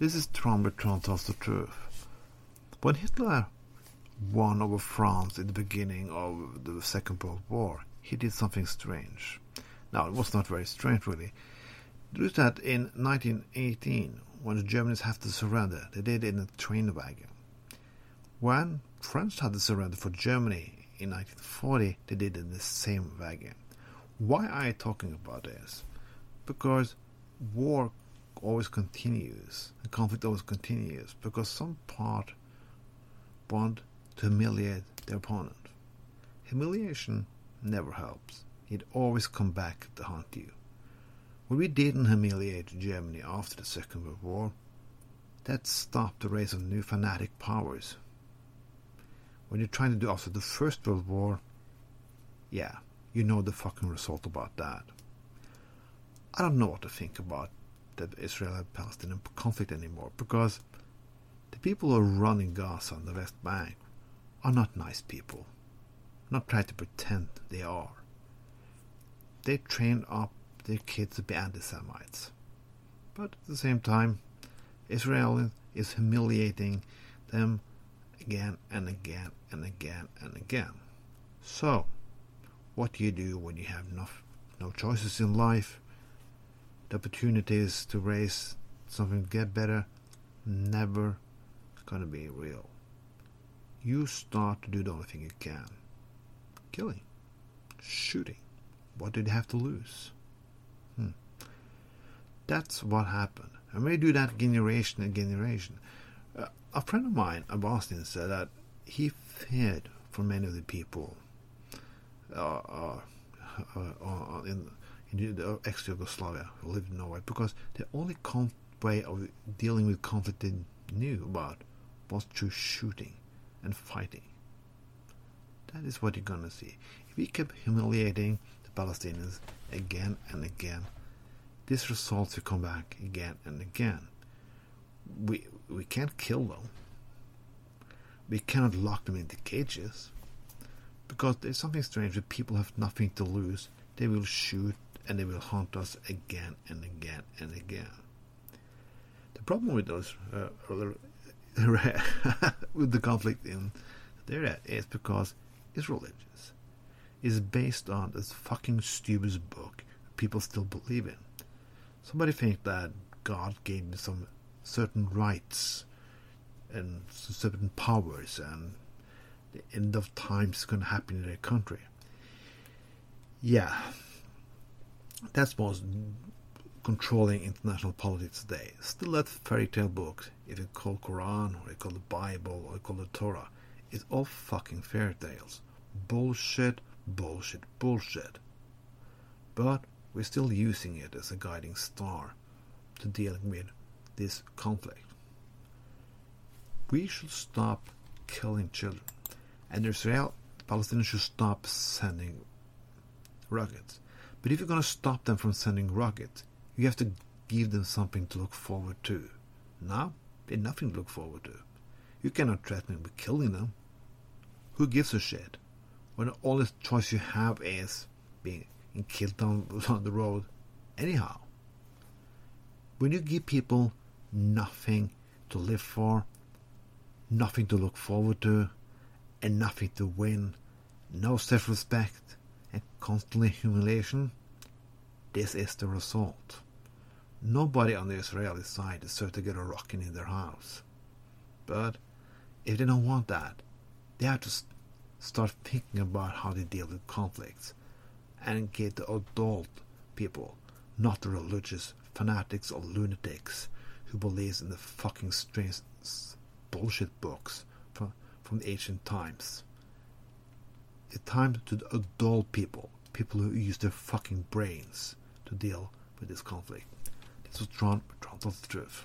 This is Trump Bertrand tells the truth. When Hitler won over France in the beginning of the Second World War, he did something strange. Now, it was not very strange, really. Do that in 1918, when the Germans had to surrender, they did it in a train wagon. When French had to surrender for Germany in 1940, they did it in the same wagon. Why am I talking about this? Because war always continues, the conflict always continues, because some part want to humiliate their opponent. Humiliation never helps. It always come back to haunt you. When we didn't humiliate Germany after the Second World War, that stopped the rise of new fanatic powers. When you're trying to do after the First World War, yeah, you know the fucking result about that. I don't know what to think about the Israeli-Palestinian conflict anymore because the people who are running Gaza and the West Bank are not nice people. Not try to pretend they are. They train up their kids to be anti-Semites. But at the same time, Israel is humiliating them again and again and again and again. So, what do you do when you have no, no choices in life? The opportunities to raise something get better never gonna be real. You start to do the only thing you can. Killing. Shooting. What did you have to lose? Hmm. That's what happened. And we do that generation and generation. Uh, a friend of mine in Boston said that he feared for many of the people uh, uh, uh, uh in, in the ex-Yugoslavia who lived in Norway because the only way of dealing with conflict they knew about was through shooting and fighting. That is what you're going to see. If we keep humiliating the Palestinians again and again, these results will come back again and again. We we can't kill them. We cannot lock them into cages. Because there's something strange that people have nothing to lose. They will shoot and they will haunt us again and again and again. The problem with those uh, with the conflict in the area is because it's religious. It's based on this fucking stupid book people still believe in. Somebody think that God gave me some certain rights and certain powers and the end of times to happen in their country. Yeah, that's what's controlling international politics today. Still, that fairy tale books, if you call Quran or you call the Bible or you call the Torah, it's all fucking fairy tales. Bullshit, bullshit, bullshit. But we're still using it as a guiding star to dealing with this conflict. We should stop killing children, and Israel, Palestinians should stop sending rockets. But if you're going to stop them from sending rockets, you have to give them something to look forward to. Now, they have nothing to look forward to. You cannot threaten them with killing them. Who gives a shit? When the only choice you have is being killed down, on the road anyhow. When you give people nothing to live for, nothing to look forward to, and nothing to win, no self respect, and constantly humiliation, this is the result. Nobody on the Israeli side deserves to get a rocket in their house. But if they don't want that, they have to start thinking about how they deal with conflicts and get the adult people, not the religious fanatics or lunatics who believes in the fucking strange bullshit books from, from ancient times. It's time to adult people, people who use their fucking brains to deal with this conflict. This was Trond tells the truth.